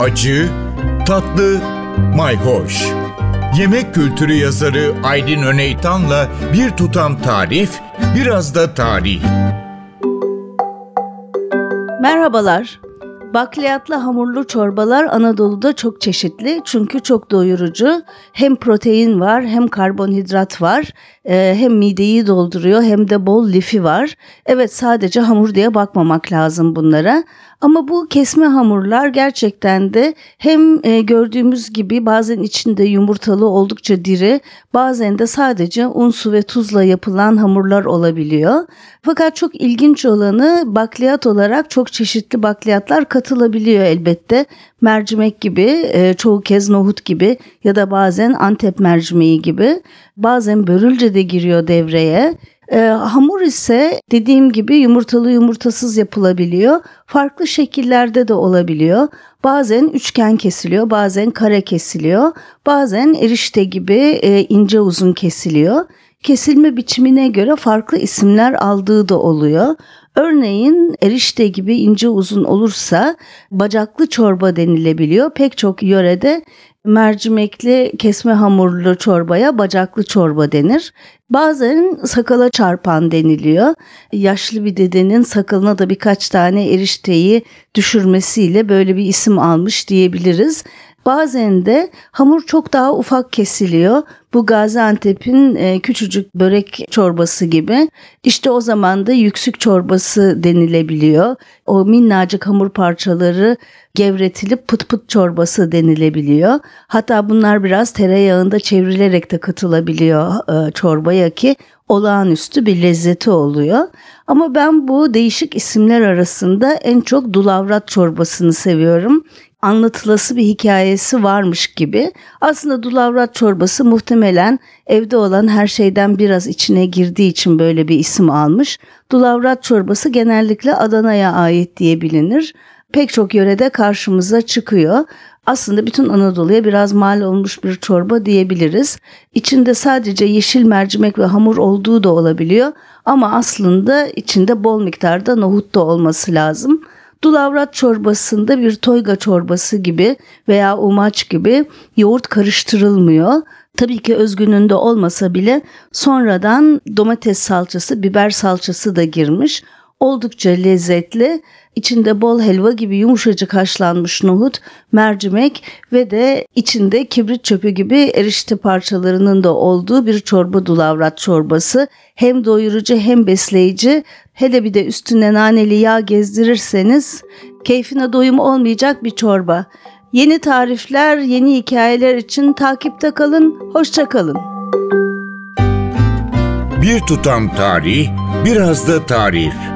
acı, tatlı, mayhoş. Yemek kültürü yazarı Aydın Öneytan'la bir tutam tarif, biraz da tarih. Merhabalar. Bakliyatlı hamurlu çorbalar Anadolu'da çok çeşitli çünkü çok doyurucu. Hem protein var hem karbonhidrat var e, hem mideyi dolduruyor hem de bol lifi var. Evet sadece hamur diye bakmamak lazım bunlara. Ama bu kesme hamurlar gerçekten de hem e, gördüğümüz gibi bazen içinde yumurtalı oldukça diri, bazen de sadece un, su ve tuzla yapılan hamurlar olabiliyor. Fakat çok ilginç olanı bakliyat olarak çok çeşitli bakliyatlar katılabiliyor elbette. Mercimek gibi, e, çoğu kez nohut gibi ya da bazen Antep mercimeği gibi. Bazen börülce de giriyor devreye. E, hamur ise dediğim gibi yumurtalı yumurtasız yapılabiliyor. Farklı şekillerde de olabiliyor. Bazen üçgen kesiliyor, bazen kare kesiliyor. Bazen erişte gibi e, ince uzun kesiliyor. Kesilme biçimine göre farklı isimler aldığı da oluyor. Örneğin erişte gibi ince uzun olursa bacaklı çorba denilebiliyor. Pek çok yörede mercimekli kesme hamurlu çorbaya bacaklı çorba denir. Bazen sakala çarpan deniliyor. Yaşlı bir dedenin sakalına da birkaç tane erişteyi düşürmesiyle böyle bir isim almış diyebiliriz. Bazen de hamur çok daha ufak kesiliyor. Bu Gaziantep'in e, küçücük börek çorbası gibi. İşte o zaman da yüksük çorbası denilebiliyor. O minnacık hamur parçaları gevretilip pıt pıt çorbası denilebiliyor. Hatta bunlar biraz tereyağında çevrilerek de katılabiliyor e, çorbaya ki olağanüstü bir lezzeti oluyor. Ama ben bu değişik isimler arasında en çok dulavrat çorbasını seviyorum anlatılası bir hikayesi varmış gibi. Aslında dulavrat çorbası muhtemelen evde olan her şeyden biraz içine girdiği için böyle bir isim almış. Dulavrat çorbası genellikle Adana'ya ait diye bilinir. Pek çok yörede karşımıza çıkıyor. Aslında bütün Anadolu'ya biraz mal olmuş bir çorba diyebiliriz. İçinde sadece yeşil mercimek ve hamur olduğu da olabiliyor ama aslında içinde bol miktarda nohut da olması lazım. Dulavrat çorbasında bir toyga çorbası gibi veya umaç gibi yoğurt karıştırılmıyor. Tabii ki özgününde olmasa bile sonradan domates salçası, biber salçası da girmiş. Oldukça lezzetli içinde bol helva gibi yumuşacık haşlanmış nohut, mercimek ve de içinde kibrit çöpü gibi erişte parçalarının da olduğu bir çorba dulavrat çorbası. Hem doyurucu hem besleyici. Hele bir de üstüne naneli yağ gezdirirseniz keyfine doyum olmayacak bir çorba. Yeni tarifler, yeni hikayeler için takipte kalın. Hoşça kalın. Bir tutam tarih, biraz da tarif.